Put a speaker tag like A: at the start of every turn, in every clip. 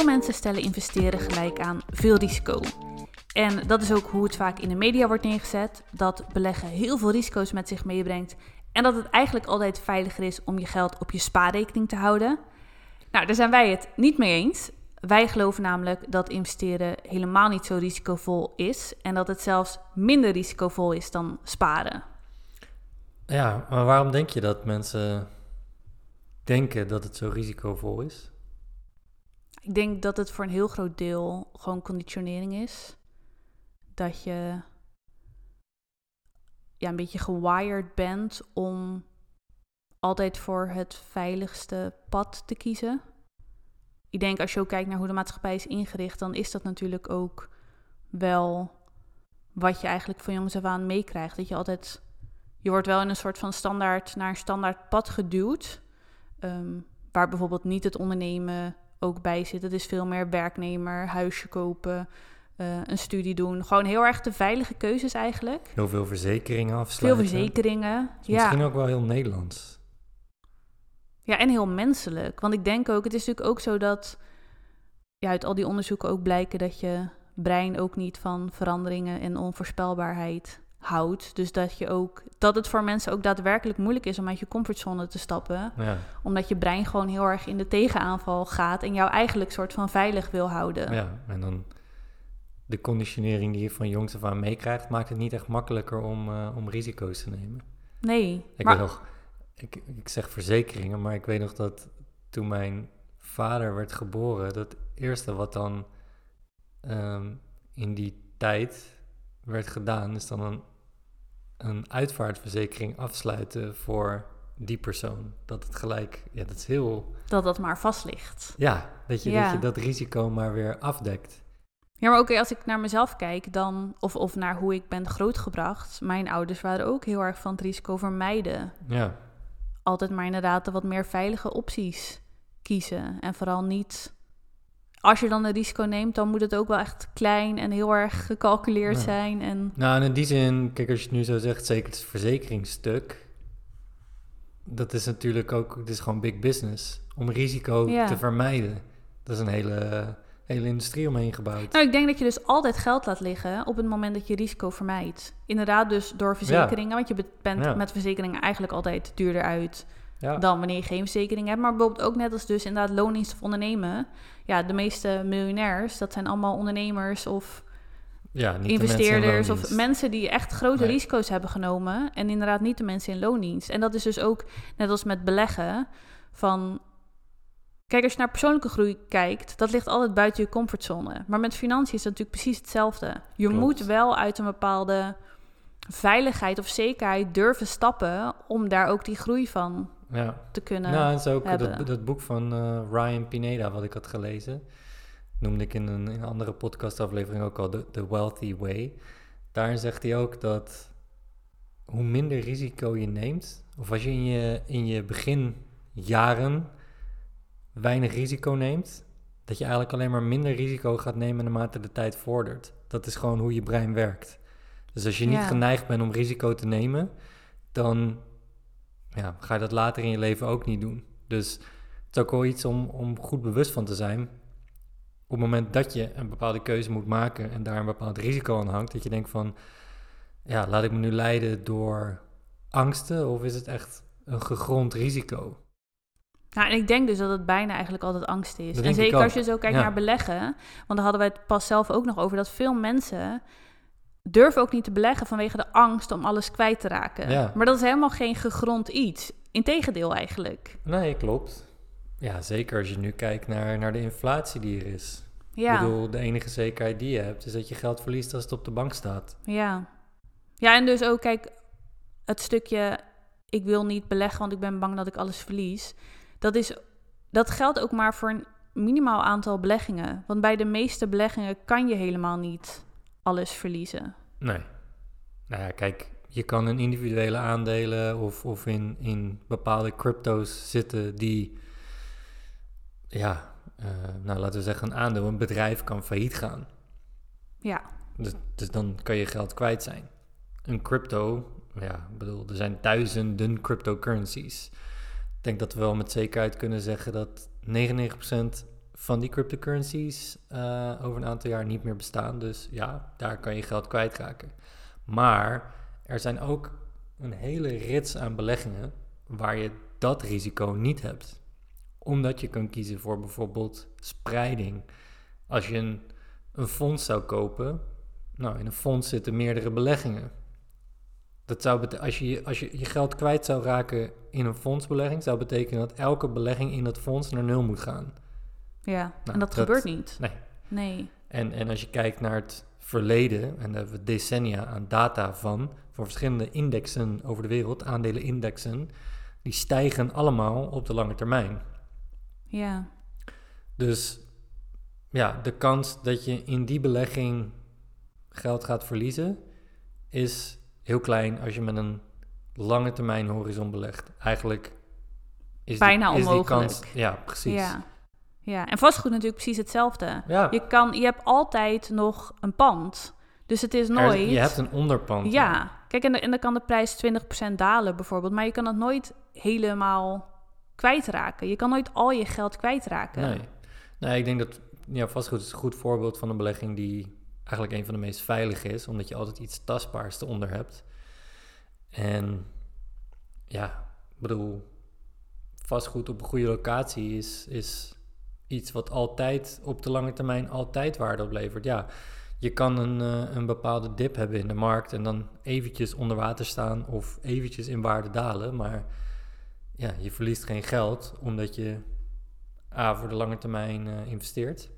A: Veel mensen stellen investeren gelijk aan veel risico. En dat is ook hoe het vaak in de media wordt neergezet: dat beleggen heel veel risico's met zich meebrengt. En dat het eigenlijk altijd veiliger is om je geld op je spaarrekening te houden. Nou, daar zijn wij het niet mee eens. Wij geloven namelijk dat investeren helemaal niet zo risicovol is en dat het zelfs minder risicovol is dan sparen.
B: Ja, maar waarom denk je dat mensen denken dat het zo risicovol is?
A: Ik denk dat het voor een heel groot deel gewoon conditionering is. Dat je ja, een beetje gewired bent om altijd voor het veiligste pad te kiezen. Ik denk als je ook kijkt naar hoe de maatschappij is ingericht, dan is dat natuurlijk ook wel wat je eigenlijk van jongens af aan meekrijgt. Dat je altijd, je wordt wel in een soort van standaard, naar een standaard pad geduwd. Ehm, waar bijvoorbeeld niet het ondernemen ook bij zit. Het is veel meer werknemer, huisje kopen, eh, een studie doen. Gewoon heel erg de veilige keuzes eigenlijk.
B: Heel veel verzekeringen afsluiten.
A: Veel verzekeringen, ja.
B: Misschien ook wel heel Nederlands.
A: Ja, en heel menselijk. Want ik denk ook, het is natuurlijk ook zo dat ja, uit al die onderzoeken ook blijken dat je brein ook niet van veranderingen en onvoorspelbaarheid houdt. Dus dat je ook dat het voor mensen ook daadwerkelijk moeilijk is om uit je comfortzone te stappen.
B: Ja.
A: Omdat je brein gewoon heel erg in de tegenaanval gaat en jou eigenlijk soort van veilig wil houden.
B: ja, en dan de conditionering die je van jongs af aan meekrijgt, maakt het niet echt makkelijker om, eh, om risico's te nemen.
A: Nee.
B: Ik
A: maar,
B: weet nog, ik, ik zeg verzekeringen, maar ik weet nog dat toen mijn vader werd geboren, dat eerste wat dan ehm, in die tijd werd gedaan, is dan een, een uitvaartverzekering afsluiten voor die persoon. Dat het gelijk, ja, dat is heel,
A: dat dat maar vast ligt.
B: ja, dat je,
A: Ja.
B: dat, je dat risico maar weer afdekt.
A: Ja, maar ook als ik naar mezelf kijk, dan, of, of naar hoe ik ben grootgebracht. Mijn ouders waren ook heel erg van het risico vermijden.
B: Ja,
A: Altijd maar inderdaad de wat meer veilige opties kiezen. En vooral niet, als je dan een risico neemt, dan moet het ook wel echt klein en heel erg gecalculeerd
B: Ja.
A: zijn. En
B: nou en in die zin, kijk als je het nu zo zegt, zeker het verzekeringsstuk, dat is natuurlijk ook, het is gewoon big business. Om risico
A: Ja.
B: te vermijden. Dat is een hele, hele industrie omheen gebouwd.
A: nou, ik denk dat je dus altijd geld laat liggen op het moment dat je risico vermijdt. Inderdaad, dus door verzekeringen, want je be- bent met verzekeringen eigenlijk altijd duurder uit dan wanneer je geen verzekering hebt. Maar bijvoorbeeld ook net als dus inderdaad loondienst of ondernemen. Ja, de meeste miljonairs, dat zijn allemaal ondernemers of
B: ja
A: investeerders
B: mensen in
A: of mensen die echt grote
B: Nee.
A: risico's hebben genomen. En inderdaad niet de mensen in loondienst. En dat is dus ook net als met beleggen van... Kijk, als je naar persoonlijke groei kijkt, dat ligt altijd buiten je comfortzone. Maar met financiën is dat natuurlijk precies hetzelfde. Je
B: Klopt.
A: moet wel uit een bepaalde veiligheid of zekerheid durven stappen om daar ook die groei van
B: Ja.
A: te kunnen.
B: Nou, is ook dat, dat boek van eh, Ryan Pineda, wat ik had gelezen, noemde ik in een, in een andere podcastaflevering ook al, The, The Wealthy Way. Daarin zegt hij ook dat hoe minder risico je neemt, of als je in je, in je beginjaren weinig risico neemt, dat je eigenlijk alleen maar minder risico gaat nemen naarmate de tijd vordert. Dat is gewoon hoe je brein werkt. Dus als je niet
A: Ja.
B: geneigd bent om risico te nemen, dan ja, ga je dat later in je leven ook niet doen. Dus het is ook wel iets om, om goed bewust van te zijn. Op het moment dat je een bepaalde keuze moet maken en daar een bepaald risico aan hangt, dat je denkt van, ja, laat ik me nu leiden door angsten of is het echt een gegrond risico?
A: Nou, en ik denk dus dat het bijna eigenlijk altijd angst is. En zeker als je zo kijkt
B: Ja.
A: naar beleggen. Want daar hadden wij het pas zelf ook nog over. Dat veel mensen durven ook niet te beleggen vanwege de angst om alles kwijt te raken.
B: Ja.
A: Maar dat is helemaal geen gegrond iets. Integendeel eigenlijk.
B: Nee, klopt. Ja, zeker als je nu kijkt naar, naar de inflatie die er is.
A: Ja,
B: Ik bedoel, de enige zekerheid die je hebt is dat je geld verliest als het op de bank staat.
A: ja. Ja, en dus ook, kijk, het stukje... ik wil niet beleggen, want ik ben bang dat ik alles verlies. Dat, is, dat geldt ook maar voor een minimaal aantal beleggingen. Want bij de meeste beleggingen kan je helemaal niet alles verliezen.
B: Nee. Nou ja, kijk, je kan in individuele aandelen of, of in, in bepaalde crypto's zitten die, ja, eh, nou laten we zeggen een aandeel, een bedrijf kan failliet gaan.
A: Ja,
B: Dus, dus dan kan je geld kwijt zijn. Een crypto, ja, ik bedoel, er zijn duizenden cryptocurrencies. Ik denk dat we wel met zekerheid kunnen zeggen dat 99% van die cryptocurrencies uh, over een aantal jaar niet meer bestaan. Dus ja, daar kan je geld kwijtraken. Maar er zijn ook een hele rits aan beleggingen waar je dat risico niet hebt. Omdat je kan kiezen voor bijvoorbeeld spreiding. Als je een, een fonds zou kopen, nou in een fonds zitten meerdere beleggingen. Dat zou als je, als je je geld kwijt zou raken in een fondsbelegging, zou betekenen dat elke belegging in dat fonds naar nul moet gaan.
A: Ja, nou, en dat, gebeurt niet.
B: Nee.
A: Nee.
B: En, en als je kijkt naar het verleden, en daar hebben we decennia aan data van, voor verschillende indexen over de wereld, aandelenindexen, die stijgen allemaal op de lange termijn.
A: Ja.
B: Dus ja, de kans dat je in die belegging geld gaat verliezen, is heel klein als je met een lange termijn horizon belegt. Eigenlijk is
A: bijna
B: die,
A: is onmogelijk. Die
B: kans, ja, precies.
A: Ja. Ja, en vastgoed natuurlijk precies hetzelfde.
B: Ja.
A: Je, kan, je hebt altijd nog een pand. Dus het is nooit...
B: je hebt een onderpand.
A: Ja. Kijk, en, en dan kan de prijs 20% dalen bijvoorbeeld. Maar je kan het nooit helemaal kwijtraken. Je kan nooit al je geld kwijtraken.
B: Nee. Nee, ik denk dat ja, vastgoed is een goed voorbeeld van een belegging die eigenlijk een van de meest veilige is. Omdat je altijd iets tastbaars eronder hebt. En ja, ik bedoel, vastgoed op een goede locatie is, is iets wat altijd op de lange termijn altijd waarde oplevert. Ja, je kan een, uh, een bepaalde dip hebben in de markt en dan eventjes onder water staan of eventjes in waarde dalen. Maar ja, je verliest geen geld omdat je A voor de lange termijn uh, investeert.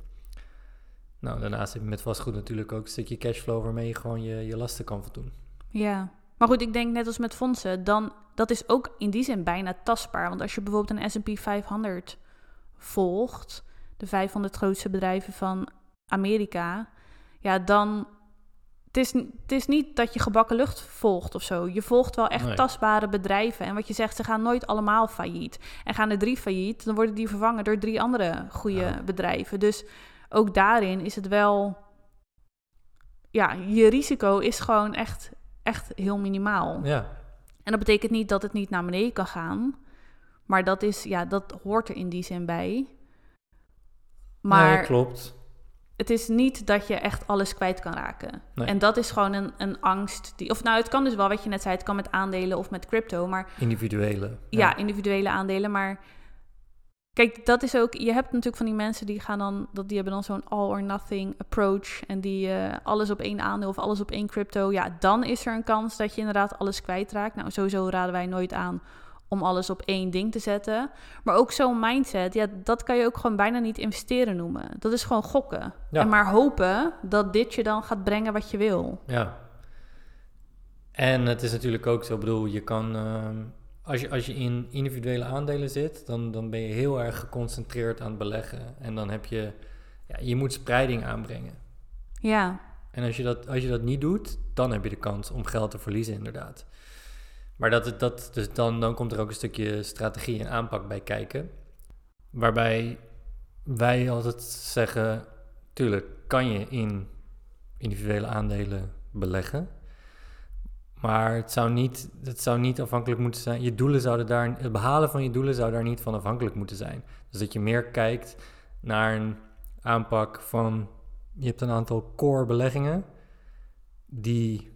B: Nou, daarnaast heb je met vastgoed natuurlijk ook een stukje cashflow waarmee je gewoon je, je lasten kan voldoen.
A: Ja, maar goed, ik denk net als met fondsen, dan dat is ook in die zin bijna tastbaar. Want als je bijvoorbeeld een S&P 500 volgt, de 500 grootste bedrijven van Amerika, ja, dan. Het is, het is niet dat je gebakken lucht volgt of zo. Je volgt wel echt tastbare bedrijven. En wat je zegt, ze gaan nooit allemaal failliet. En gaan er drie failliet, dan worden die vervangen door drie andere goede bedrijven. Dus ook daarin is het wel. Ja, je risico is gewoon echt, echt heel minimaal.
B: Ja.
A: En dat betekent niet dat het niet naar beneden kan gaan. Maar dat, is, ja, dat hoort er in die zin bij. Maar
B: nee, klopt.
A: Het is niet dat je echt alles kwijt kan raken. En dat is gewoon een, een angst. Die, of nou, het kan dus wel, wat je net zei, het kan met aandelen of met crypto. Maar,
B: individuele.
A: Ja, individuele aandelen. Maar kijk, dat is ook. Je hebt natuurlijk van die mensen die gaan dan. Dat, die hebben dan zo'n all or nothing approach. En die uh, alles op één aandeel of alles op één crypto. Ja, dan is er een kans dat je inderdaad alles kwijtraakt. Nou, sowieso raden wij nooit aan om alles op één ding te zetten. Maar ook zo'n mindset, ja, dat kan je ook gewoon bijna niet investeren noemen. Dat is gewoon gokken. En maar hopen dat dit je dan gaat brengen wat je wil.
B: Ja. En het is natuurlijk ook zo, bedoel, je kan, ehm, als, je, als je in individuele aandelen zit, dan, dan ben je heel erg geconcentreerd aan het beleggen. En dan heb je, ja, je moet spreiding aanbrengen.
A: Ja.
B: En als je, dat, als je dat niet doet, dan heb je de kans om geld te verliezen, inderdaad. Maar dat, dat, dus dan, dan komt er ook een stukje strategie en aanpak bij kijken. Waarbij wij altijd zeggen, tuurlijk kan je in individuele aandelen beleggen. Maar het zou niet, het zou niet afhankelijk moeten zijn. Je doelen zouden daar, het behalen van je doelen zou daar niet van afhankelijk moeten zijn. Dus dat je meer kijkt naar een aanpak van. Je hebt een aantal core beleggingen die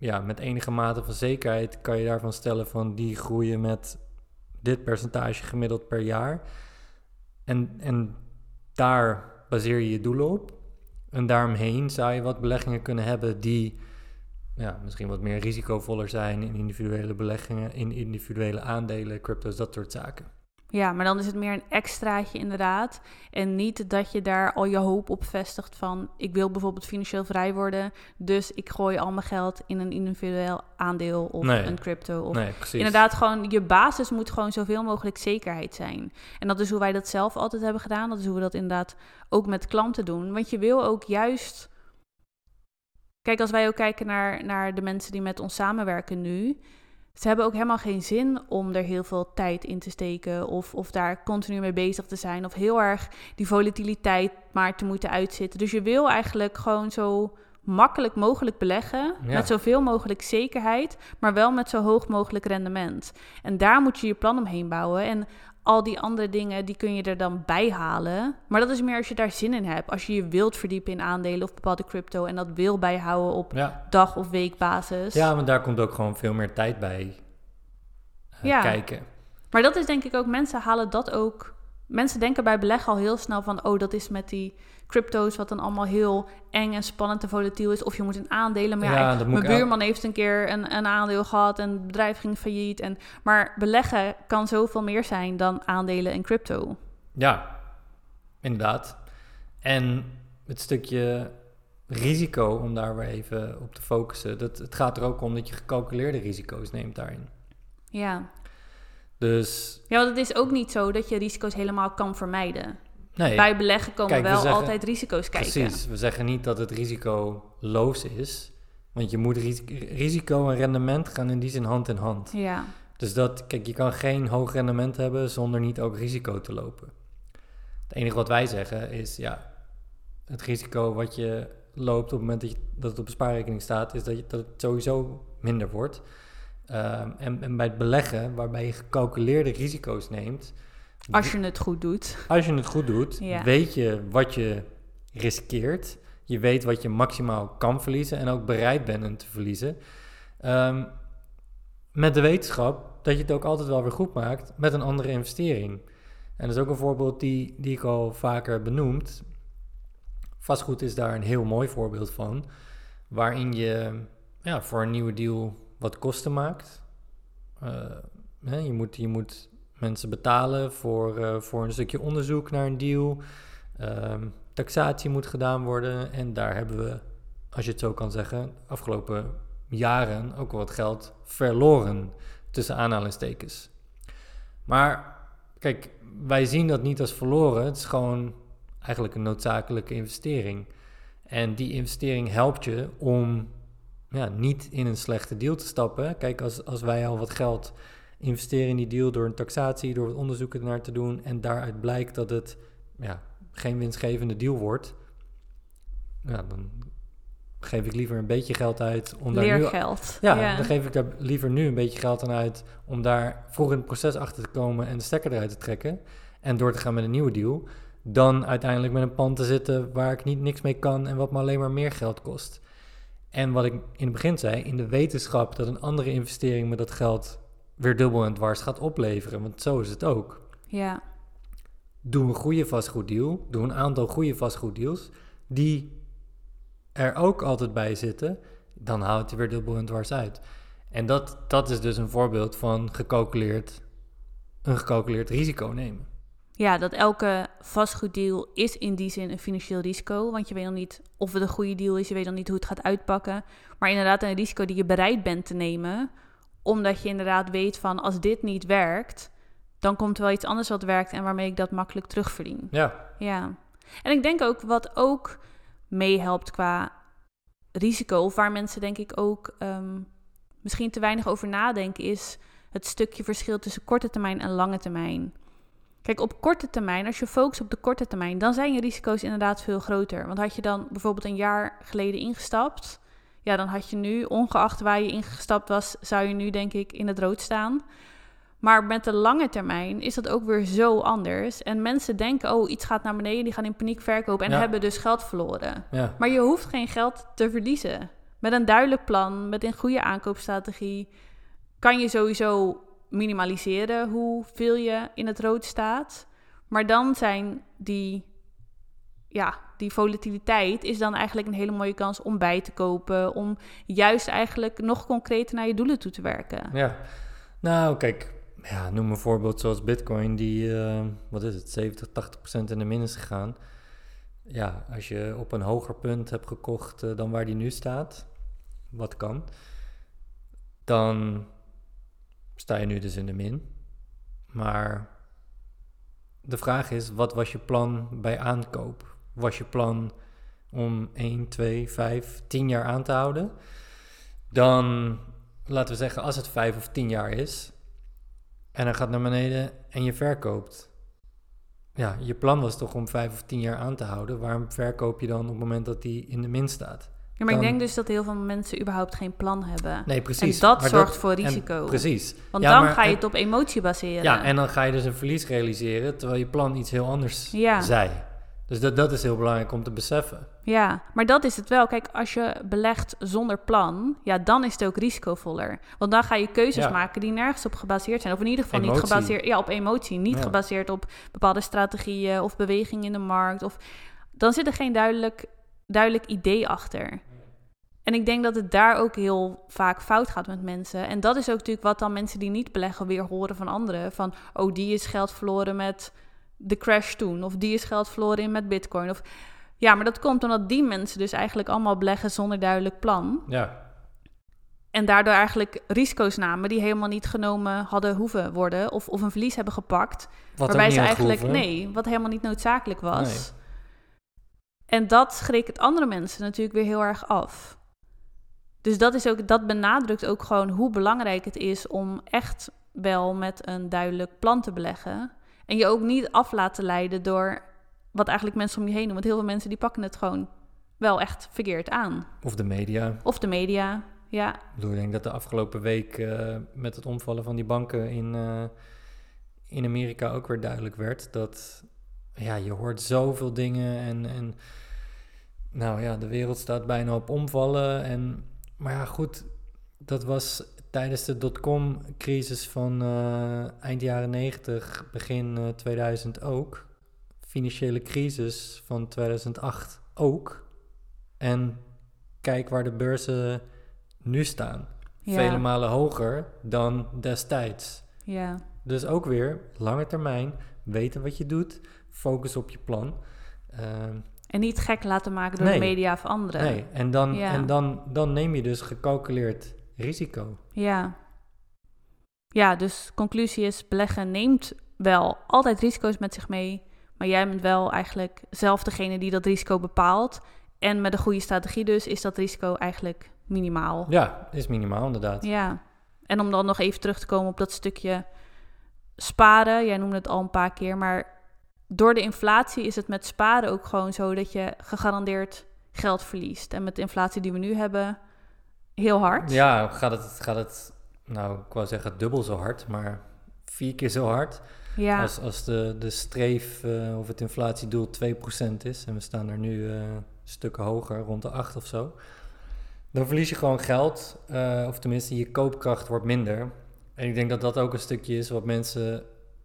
B: ja, met enige mate van zekerheid kan je daarvan stellen van die groeien met dit percentage gemiddeld per jaar. En, en daar baseer je je doelen op. En daaromheen zou je wat beleggingen kunnen hebben die ja, misschien wat meer risicovoller zijn in individuele beleggingen, in individuele aandelen, crypto's, dat soort zaken.
A: Ja, maar dan is het meer een extraatje inderdaad. En niet dat je daar al je hoop op vestigt van... ik wil bijvoorbeeld financieel vrij worden... dus ik gooi al mijn geld in een individueel aandeel of een crypto. Of
B: nee, precies.
A: Inderdaad, gewoon je basis moet gewoon zoveel mogelijk zekerheid zijn. En dat is hoe wij dat zelf altijd hebben gedaan. Dat is hoe we dat inderdaad ook met klanten doen. Want je wil ook juist... Kijk, als wij ook kijken naar, naar de mensen die met ons samenwerken nu ze hebben ook helemaal geen zin om er heel veel tijd in te steken of, of daar continu mee bezig te zijn of heel erg die volatiliteit maar te moeten uitzitten. Dus je wil eigenlijk gewoon zo makkelijk mogelijk beleggen met zoveel mogelijk zekerheid, maar wel met zo hoog mogelijk rendement. En daar moet je je plan omheen bouwen. En al die andere dingen, die kun je er dan bij halen. Maar dat is meer als je daar zin in hebt. Als je je wilt verdiepen in aandelen of bepaalde crypto en dat wil bijhouden op
B: Ja.
A: dag- of weekbasis.
B: ja, maar daar komt ook gewoon veel meer tijd bij eh,
A: Ja.
B: kijken.
A: Maar dat is denk ik ook, mensen halen dat ook. Mensen denken bij beleggen al heel snel van, oh, dat is met die crypto's, wat dan allemaal heel eng en spannend en volatiel is. Of je moet in aandelen. Maar ja, mijn buurman heeft een keer een, een aandeel gehad en het bedrijf ging failliet. En, maar beleggen kan zoveel meer zijn dan aandelen en crypto.
B: Ja, inderdaad. En het stukje risico, om daar weer even op te focussen, dat, het gaat er ook om dat je gecalculeerde risico's neemt daarin.
A: Ja.
B: Dus
A: ja, want het is ook niet zo dat je risico's helemaal kan vermijden.
B: nee,
A: Bij beleggen komen
B: Kijk, we
A: wel
B: zeggen-
A: altijd risico's kijken.
B: precies. We zeggen niet dat het risicoloos is, want je moet ris- risico en rendement gaan in die zin hand in hand.
A: Ja,
B: Dus dat, kijk, je kan geen hoog rendement hebben zonder niet ook risico te lopen. Het enige wat wij zeggen is, ja, het risico wat je loopt op het moment dat, je, dat het op een spaarrekening staat, is dat, je, dat het sowieso minder wordt. Ehm, en, en bij het beleggen, waarbij je gecalculeerde risico's neemt,
A: als je het goed doet.
B: als je het goed doet,
A: Ja.
B: weet je wat je riskeert. Je weet wat je maximaal kan verliezen en ook bereid bent om te verliezen. Ehm, met de wetenschap dat je het ook altijd wel weer goed maakt met een andere investering. En dat is ook een voorbeeld die, die ik al vaker heb benoemd. Vastgoed is daar een heel mooi voorbeeld van. Waarin je ja, voor een nieuwe deal wat kosten maakt. Eh, hè, je, moet, je moet mensen betalen voor, eh, voor een stukje onderzoek naar een deal. Ehm, taxatie moet gedaan worden. En daar hebben we, als je het zo kan zeggen, afgelopen jaren ook wel wat geld verloren. Tussen aanhalingstekens. Maar kijk, wij zien dat niet als verloren. Het is gewoon eigenlijk een noodzakelijke investering. En die investering helpt je om ja, niet in een slechte deal te stappen. Kijk, als, als wij al wat geld investeren in die deal door een taxatie, door wat onderzoek ernaar te doen en daaruit blijkt dat het ja, geen winstgevende deal wordt, ja, dan geef ik liever een beetje geld uit om daar nu... Ja, dan geef ik daar liever nu een beetje geld aan uit om daar vroeg in het proces achter te komen en de stekker eruit te trekken en door te gaan met een nieuwe deal, dan uiteindelijk met een pand te zitten waar ik niet niks mee kan en wat me alleen maar meer geld kost. En wat ik in het begin zei, in de wetenschap dat een andere investering met dat geld weer dubbel en dwars gaat opleveren, want zo is het ook.
A: ja.
B: Doe een goede vastgoeddeal, doe een aantal goede vastgoeddeals die er ook altijd bij zitten, dan houdt hij weer dubbel en dwars uit. En dat, dat is dus een voorbeeld van gecalculeerd, een gecalculeerd risico nemen.
A: Ja, dat elke vastgoeddeal is in die zin een financieel risico. Want je weet nog niet of het een goede deal is. Je weet nog niet hoe het gaat uitpakken. Maar inderdaad een risico die je bereid bent te nemen. Omdat je inderdaad weet van als dit niet werkt, dan komt er wel iets anders wat werkt en waarmee ik dat makkelijk terugverdien.
B: Ja,
A: Ja. En ik denk ook wat ook meehelpt qua risico, of waar mensen denk ik ook ehm, misschien te weinig over nadenken, is het stukje verschil tussen korte termijn en lange termijn. Kijk, op korte termijn, als je focust op de korte termijn, dan zijn je risico's inderdaad veel groter. Want had je dan bijvoorbeeld een jaar geleden ingestapt, ja, dan had je nu, ongeacht waar je ingestapt was, zou je nu denk ik in het rood staan. Maar met de lange termijn is dat ook weer zo anders. En mensen denken, oh, iets gaat naar beneden, die gaan in paniek verkopen en
B: Ja.
A: hebben dus geld verloren.
B: ja,
A: Maar je hoeft geen geld te verliezen. Met een duidelijk plan, met een goede aankoopstrategie, kan je sowieso minimaliseren hoeveel je in het rood staat. Maar dan zijn die, ja, die volatiliteit is dan eigenlijk een hele mooie kans om bij te kopen. Om juist eigenlijk nog concreter naar je doelen toe te werken.
B: ja. Nou, kijk, ja, noem een voorbeeld zoals Bitcoin, die, eh, wat is het, 70, 80 procent in de min is gegaan. Ja, als je op een hoger punt hebt gekocht eh, dan waar die nu staat, wat kan, dan sta je nu dus in de min. Maar de vraag is, wat was je plan bij aankoop? Was je plan om 1, 2, 5, 10 jaar aan te houden? Dan, laten we zeggen, als het 5 of 10 jaar is en hij gaat naar beneden en je verkoopt. Ja, je plan was toch om 5 of 10 jaar aan te houden. Waarom verkoop je dan op het moment dat die in de min staat?
A: Ja, maar ik denk dus dat heel veel mensen überhaupt geen plan hebben.
B: Nee, precies.
A: en dat
B: Maar
A: zorgt voor
B: en-
A: risico.
B: precies.
A: Want
B: Ja,
A: dan
B: maar-
A: ga je het op emotie baseren.
B: Ja, en dan ga je dus een verlies realiseren, terwijl je plan iets heel anders
A: Ja.
B: zei. Dus dat, dat is heel belangrijk om te beseffen.
A: Ja, maar dat is het wel. Kijk, als je belegt zonder plan, ja, dan is het ook risicovoller. Want dan ga je keuzes
B: Ja.
A: maken die nergens op gebaseerd zijn. Of in ieder geval niet gebaseerd ja, op emotie. Niet
B: Ja.
A: gebaseerd op bepaalde strategieën of beweging in de markt. Of, dan zit er geen duidelijk, duidelijk idee achter. En ik denk dat het daar ook heel vaak fout gaat met mensen. En dat is ook natuurlijk wat dan mensen die niet beleggen weer horen van anderen. Van, oh, die is geld verloren met de crash toen. Of die is geld verloren in met bitcoin. Of, ja, maar dat komt omdat die mensen dus eigenlijk allemaal beleggen zonder duidelijk plan.
B: Ja,
A: En daardoor eigenlijk risico's namen die helemaal niet genomen hadden hoeven worden. Of, of een verlies hebben gepakt.
B: wat
A: waarbij ze eigenlijk, nee, wat helemaal niet noodzakelijk was.
B: Nee.
A: En dat schrikt het andere mensen natuurlijk weer heel erg af. Dus dat, is ook, dat benadrukt ook gewoon hoe belangrijk het is om echt wel met een duidelijk plan te beleggen. En je ook niet af laten leiden door wat eigenlijk mensen om je heen doen. Want heel veel mensen die pakken het gewoon wel echt verkeerd aan.
B: Of de media.
A: Of de media, ja.
B: Ik bedoel, ik denk dat de afgelopen week eh, met het omvallen van die banken in, eh, in Amerika ook weer duidelijk werd dat ja, je hoort zoveel dingen en, en nou ja, de wereld staat bijna op omvallen. En, maar ja, goed, dat was tijdens de dotcom-crisis van eh, eind jaren 90, begin eh, 2000 ook. Financiële crisis van 2008 ook. En kijk waar de beurzen nu staan.
A: Ja.
B: Vele malen hoger dan destijds.
A: ja.
B: Dus ook weer lange termijn, weten wat je doet, focus op je plan. Ehm,
A: En niet gek laten maken door
B: Nee.
A: de media of anderen.
B: nee, en, dan,
A: Ja.
B: en dan, dan neem je dus gecalculeerd risico.
A: Ja. Ja, dus conclusie is, beleggen neemt wel altijd risico's met zich mee. Maar jij bent wel eigenlijk zelf degene die dat risico bepaalt. En met een goede strategie dus is dat risico eigenlijk minimaal.
B: Ja, is minimaal inderdaad.
A: Ja. En om dan nog even terug te komen op dat stukje sparen. Jij noemde het al een paar keer, maar door de inflatie is het met sparen ook gewoon zo dat je gegarandeerd geld verliest. En met de inflatie die we nu hebben, heel hard.
B: Ja, gaat het, gaat het, nou, ik wou zeggen dubbel zo hard, maar vier keer zo hard.
A: Ja.
B: Als, als de, de streef eh, of het inflatiedoel 2% is, en we staan er nu eh, stukken hoger, rond de 8 of zo, dan verlies je gewoon geld, eh, of tenminste je koopkracht wordt minder. En ik denk dat dat ook een stukje is wat mensen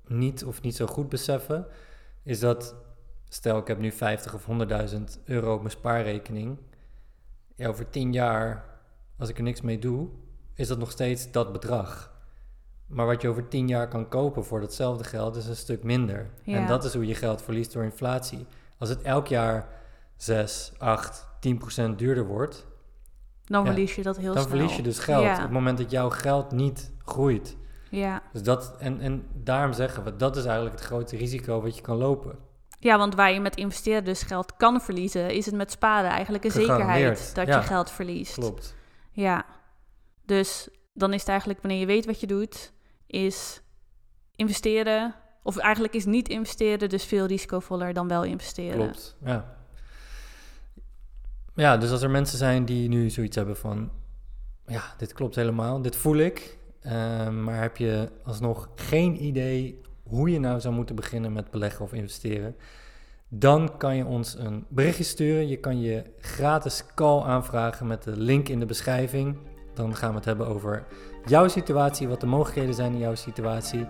B: niet of niet zo goed beseffen, is dat, stel ik heb nu 50 of 100.000 euro op mijn spaarrekening, ja, over 10 jaar, als ik er niks mee doe, is dat nog steeds dat bedrag. Maar wat je over 10 jaar kan kopen voor datzelfde geld is een stuk minder.
A: Ja.
B: En dat is hoe je geld verliest door inflatie. Als het elk jaar 6, 8, 10 procent duurder wordt,
A: Dan
B: Ja.
A: verlies je dat heel
B: dan
A: snel.
B: verlies je dus geld
A: Ja.
B: op het moment dat jouw geld niet groeit.
A: Ja.
B: Dus dat, en, en daarom zeggen we, dat is eigenlijk het grote risico wat je kan lopen.
A: ja, want waar je met investeren dus geld kan verliezen, is het met sparen eigenlijk een zekerheid dat
B: ja.
A: je geld verliest.
B: Klopt.
A: Ja. Dus dan is het eigenlijk wanneer je weet wat je doet, is investeren. Of eigenlijk is niet investeren dus veel risicovoller dan wel investeren.
B: Klopt, ja. Ja, dus als er mensen zijn die nu zoiets hebben van... Ja, dit klopt helemaal, dit voel ik. Eh, maar heb je alsnog geen idee hoe je nou zou moeten beginnen met beleggen of investeren... dan kan je ons een berichtje sturen. Je kan je gratis call aanvragen met de link in de beschrijving. Dan gaan we het hebben over jouw situatie, wat de mogelijkheden zijn in jouw situatie.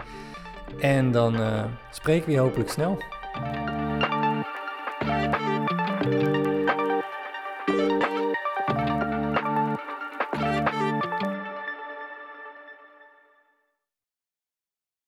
B: En dan eh, spreken we je hopelijk snel.